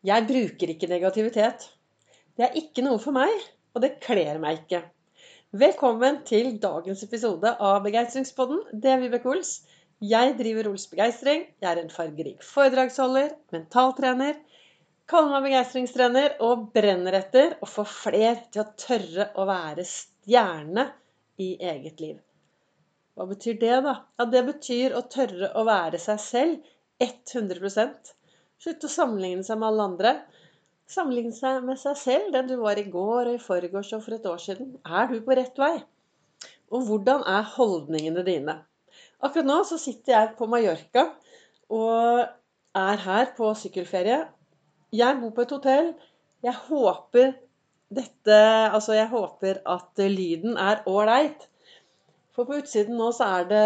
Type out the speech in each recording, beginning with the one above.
Jeg bruker ikke negativitet. Det er ikke noe for meg, og det kler meg ikke. Velkommen til dagens episode av Begeistringspodden. Det er Vibeke Ols. Jeg driver Ols Begeistring. Jeg er en fargerik foredragsholder, mentaltrener. Kaller meg begeistringstrener og brenner etter å få fler til å tørre å være stjerne i eget liv. Hva betyr det, da? Ja, Det betyr å tørre å være seg selv 100 Slutte å sammenligne seg med alle andre. Sammenligne seg med seg selv, den du var i går og i forgårs og for et år siden. Er du på rett vei? Og hvordan er holdningene dine? Akkurat nå så sitter jeg på Mallorca og er her på sykkelferie. Jeg bor på et hotell. Jeg håper dette Altså, jeg håper at lyden er ålreit. For på utsiden nå så er det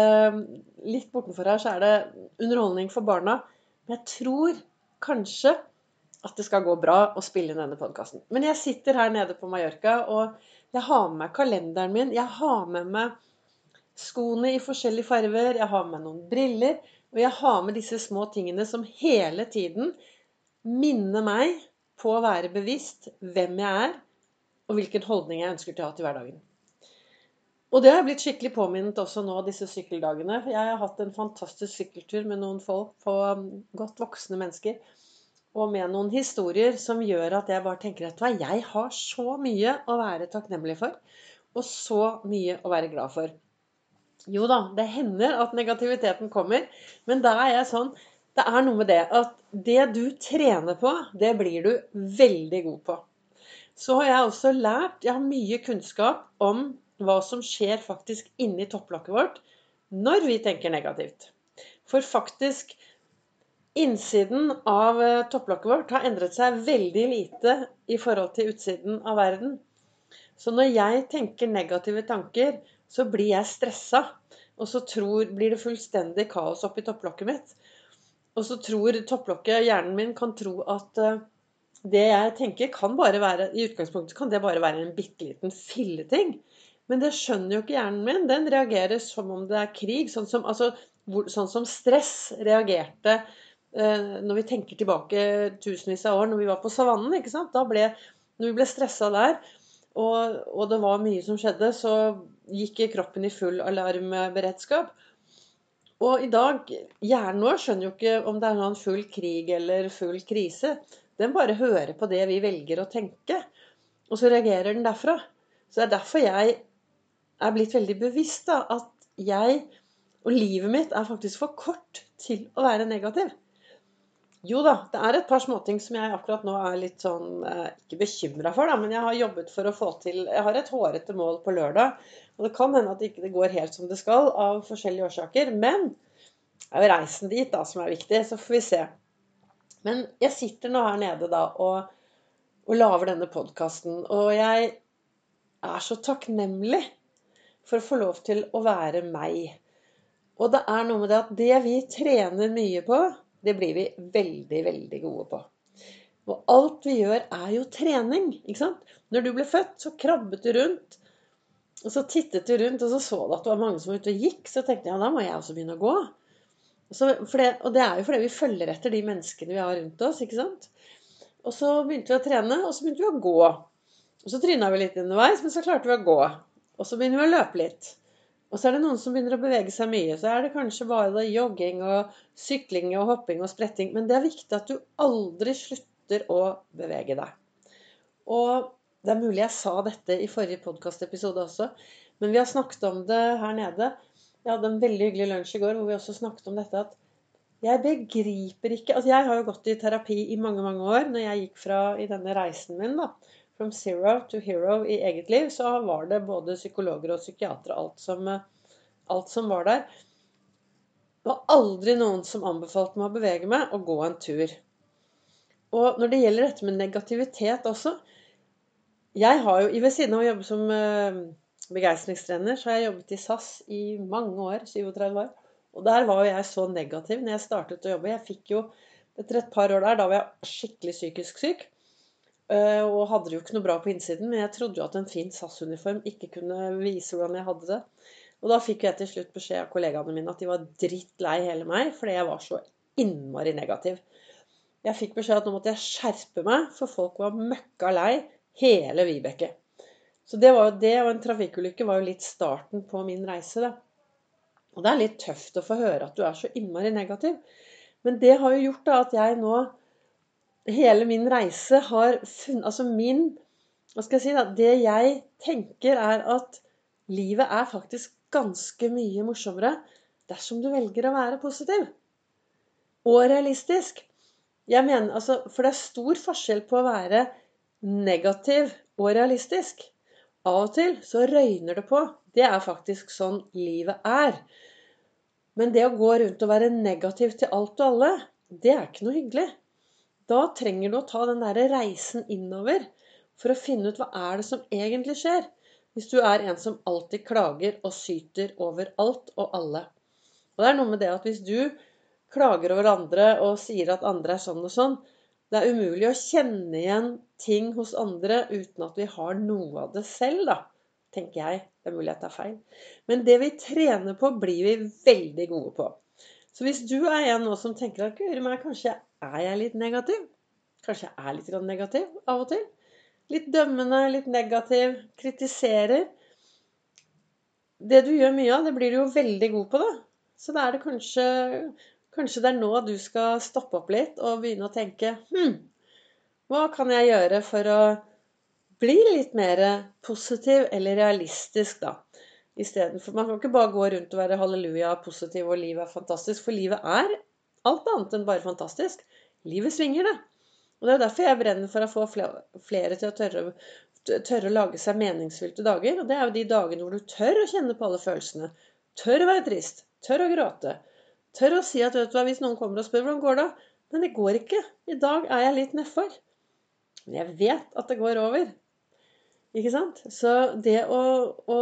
Litt bortenfor her så er det underholdning for barna. Men jeg tror kanskje at det skal gå bra å spille inn denne podkasten. Men jeg sitter her nede på Mallorca, og jeg har med meg kalenderen min. Jeg har med meg skoene i forskjellige farger. Jeg har med meg noen briller. Og jeg har med disse små tingene som hele tiden minner meg på å være bevisst hvem jeg er, og hvilken holdning jeg ønsker til å ha til hverdagen. Og det har jeg blitt skikkelig påminnet også nå disse sykkeldagene. Jeg har hatt en fantastisk sykkeltur med noen folk på um, godt voksne mennesker. Og med noen historier som gjør at jeg bare tenker at jeg har så mye å være takknemlig for. Og så mye å være glad for. Jo da, det hender at negativiteten kommer. Men da er jeg sånn Det er noe med det at det du trener på, det blir du veldig god på. Så har jeg også lært Jeg har mye kunnskap om hva som skjer faktisk inni topplokket vårt når vi tenker negativt. For faktisk innsiden av eh, topplokket vårt har endret seg veldig lite i forhold til utsiden av verden. Så når jeg tenker negative tanker, så blir jeg stressa. Og så tror, blir det fullstendig kaos oppi topplokket mitt. Og så tror topplokket, hjernen min, kan tro at uh, det jeg tenker, kan bare være I utgangspunktet kan det bare være en bitte liten filleting. Men det skjønner jo ikke hjernen min. Den reagerer som om det er krig. Sånn som, altså, hvor, sånn som stress reagerte eh, når vi tenker tilbake tusenvis av år, når vi var på savannen. ikke sant? Da ble, når vi ble stressa der, og, og, det var mye som skjedde, så gikk kroppen i full alarmberedskap. Og i dag Hjernen vår skjønner jo ikke om det er noen full krig eller full krise. Den bare hører på det vi velger å tenke, og så reagerer den derfra. Så det er derfor jeg er blitt veldig bevisst da, at jeg og livet mitt er faktisk for kort til å være negativ. Jo da, det er et par småting som jeg akkurat nå er litt sånn eh, Ikke bekymra for, da, men jeg har jobbet for å få til Jeg har et hårete mål på lørdag. Og det kan hende at det ikke går helt som det skal av forskjellige årsaker. Men det er jo reisen dit da som er viktig. Så får vi se. Men jeg sitter nå her nede da og, og lager denne podkasten. Og jeg er så takknemlig for å få lov til å være meg. Og det er noe med det at det vi trener mye på, det blir vi veldig, veldig gode på. Og alt vi gjør, er jo trening. ikke sant? Når du ble født, så krabbet du rundt. Og så tittet du rundt, og så så du at det var mange som var ute og gikk. Så tenkte jeg ja, da må jeg også begynne å gå. Så, det, og det er jo fordi vi følger etter de menneskene vi har rundt oss. ikke sant? Og så begynte vi å trene, og så begynte vi å gå. Og så tryna vi litt underveis, men så klarte vi å gå. Og så begynner vi å løpe litt. Og så er det noen som begynner å bevege seg mye. Så er det kanskje bare jogging og sykling og hopping og spretting. Men det er viktig at du aldri slutter å bevege deg. Og det er mulig jeg sa dette i forrige podkastepisode også, men vi har snakket om det her nede. Jeg hadde en veldig hyggelig lunsj i går hvor vi også snakket om dette at jeg begriper ikke Altså jeg har jo gått i terapi i mange, mange år når jeg gikk fra i denne reisen min, da from zero to hero i eget liv, så var det både psykologer og psykiatere, alt som, alt som var der. Det var aldri noen som anbefalte meg å bevege meg og gå en tur. Og når det gjelder dette med negativitet også Jeg har jo, Ved siden av å jobbe som uh, begeistringstrener, så har jeg jobbet i SAS i mange år. 37 år. Og der var jo jeg så negativ når jeg startet å jobbe. Jeg fikk jo etter et par år der, da var jeg skikkelig psykisk syk. Eh, og hadde det jo ikke noe bra på innsiden, men jeg trodde jo at en fin SAS-uniform ikke kunne vise hvordan jeg hadde det. Og da fikk jeg til slutt beskjed av kollegaene mine at de var drittlei hele meg fordi jeg var så innmari negativ. Jeg fikk beskjed at nå måtte jeg skjerpe meg, for folk var møkka lei hele Vibeke. Så det, var, det og en trafikkulykke var jo litt starten på min reise, da. Og det er litt tøft å få høre at du er så innmari negativ. Men det har jo gjort da at jeg nå Hele min reise har funnet Altså min Hva skal jeg si, da? Det jeg tenker, er at livet er faktisk ganske mye morsommere dersom du velger å være positiv. Og realistisk. Jeg mener, altså, For det er stor forskjell på å være negativ og realistisk. Av og til så røyner det på. Det er faktisk sånn livet er. Men det å gå rundt og være negativ til alt og alle, det er ikke noe hyggelig. Da trenger du å ta den der reisen innover for å finne ut hva er det som egentlig skjer. Hvis du er en som alltid klager og syter over alt og alle. Og det er noe med det at hvis du klager over andre og sier at andre er sånn og sånn, det er umulig å kjenne igjen ting hos andre uten at vi har noe av det selv, da. Tenker jeg. Det er mulig jeg tar feil. Men det vi trener på, blir vi veldig gode på. Så hvis du er en nå som tenker at guri meg, kanskje er jeg litt negativ. Kanskje jeg er litt negativ av og til. Litt dømmende, litt negativ. Kritiserer. Det du gjør mye av, det blir du jo veldig god på, da. Så da er det kanskje Kanskje det er nå du skal stoppe opp litt og begynne å tenke Hm, hva kan jeg gjøre for å bli litt mer positiv eller realistisk, da? Istedenfor Man kan ikke bare gå rundt og være halleluja positiv og livet er fantastisk. For livet er alt annet enn bare fantastisk. Livet svinger, det. Og det er derfor jeg brenner for å få flere til å tørre, tørre å lage seg meningsfylte dager. Og det er jo de dagene hvor du tør å kjenne på alle følelsene. Tør å være trist. Tør å gråte. Tør å si at vet du hva, hvis noen kommer og spør hvordan går det Men det går ikke. I dag er jeg litt nedfor. Men jeg vet at det går over. Ikke sant? Så det å, å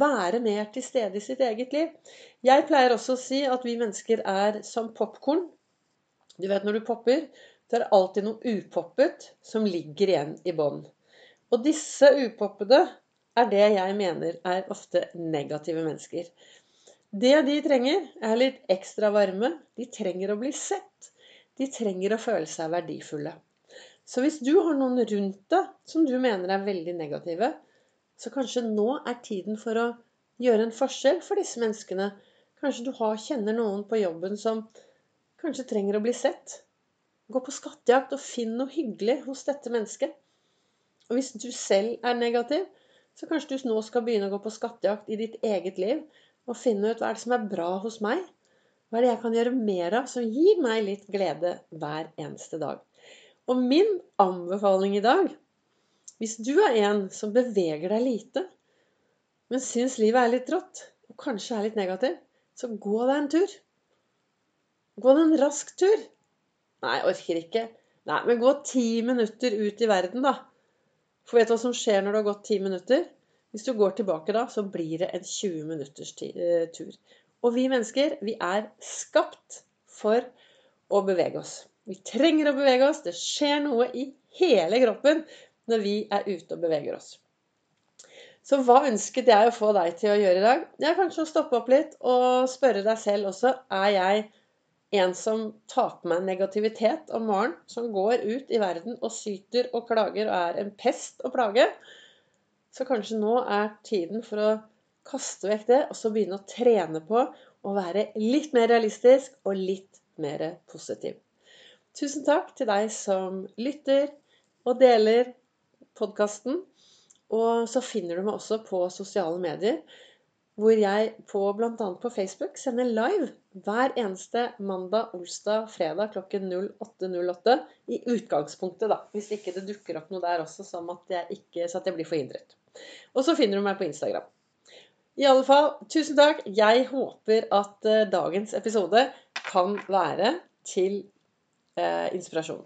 være mer til stede i sitt eget liv Jeg pleier også å si at vi mennesker er som popkorn. Du vet når du popper, så er det alltid noe upoppet som ligger igjen i bånn. Og disse upoppede er det jeg mener er ofte negative mennesker. Det de trenger, er litt ekstra varme. De trenger å bli sett. De trenger å føle seg verdifulle. Så hvis du har noen rundt deg som du mener er veldig negative, så kanskje nå er tiden for å gjøre en forskjell for disse menneskene. Kanskje du har, kjenner noen på jobben som kanskje trenger å bli sett. Gå på skattejakt og finn noe hyggelig hos dette mennesket. Og hvis du selv er negativ, så kanskje du nå skal begynne å gå på skattejakt i ditt eget liv og finne ut hva er det som er bra hos meg. Hva er det jeg kan gjøre mer av som gir meg litt glede hver eneste dag. Og min anbefaling i dag Hvis du er en som beveger deg lite, men syns livet er litt rått, og kanskje er litt negativ, så gå deg en tur. Gå en rask tur. Nei, orker ikke. Nei, men gå ti minutter ut i verden, da. For vet du hva som skjer når du har gått ti minutter? Hvis du går tilbake da, så blir det en 20 minutters eh, tur. Og vi mennesker, vi er skapt for å bevege oss. Vi trenger å bevege oss. Det skjer noe i hele kroppen når vi er ute og beveger oss. Så hva ønsket jeg å få deg til å gjøre i dag? Er kanskje å stoppe opp litt og spørre deg selv også er jeg en som tar på meg negativitet om morgenen, som går ut i verden og syter og klager og er en pest og plage? Så kanskje nå er tiden for å kaste vekk det, og så begynne å trene på å være litt mer realistisk og litt mer positiv. Tusen takk til deg som lytter og deler podkasten. Og så finner du meg også på sosiale medier hvor jeg på bl.a. på Facebook sender live hver eneste mandag, onsdag, fredag klokken 08.08. I utgangspunktet, da. Hvis ikke det dukker opp noe der også, som at jeg ikke, så at jeg blir forhindret. Og så finner du meg på Instagram. I alle fall, tusen takk. Jeg håper at uh, dagens episode kan være til eh, inspirasjon.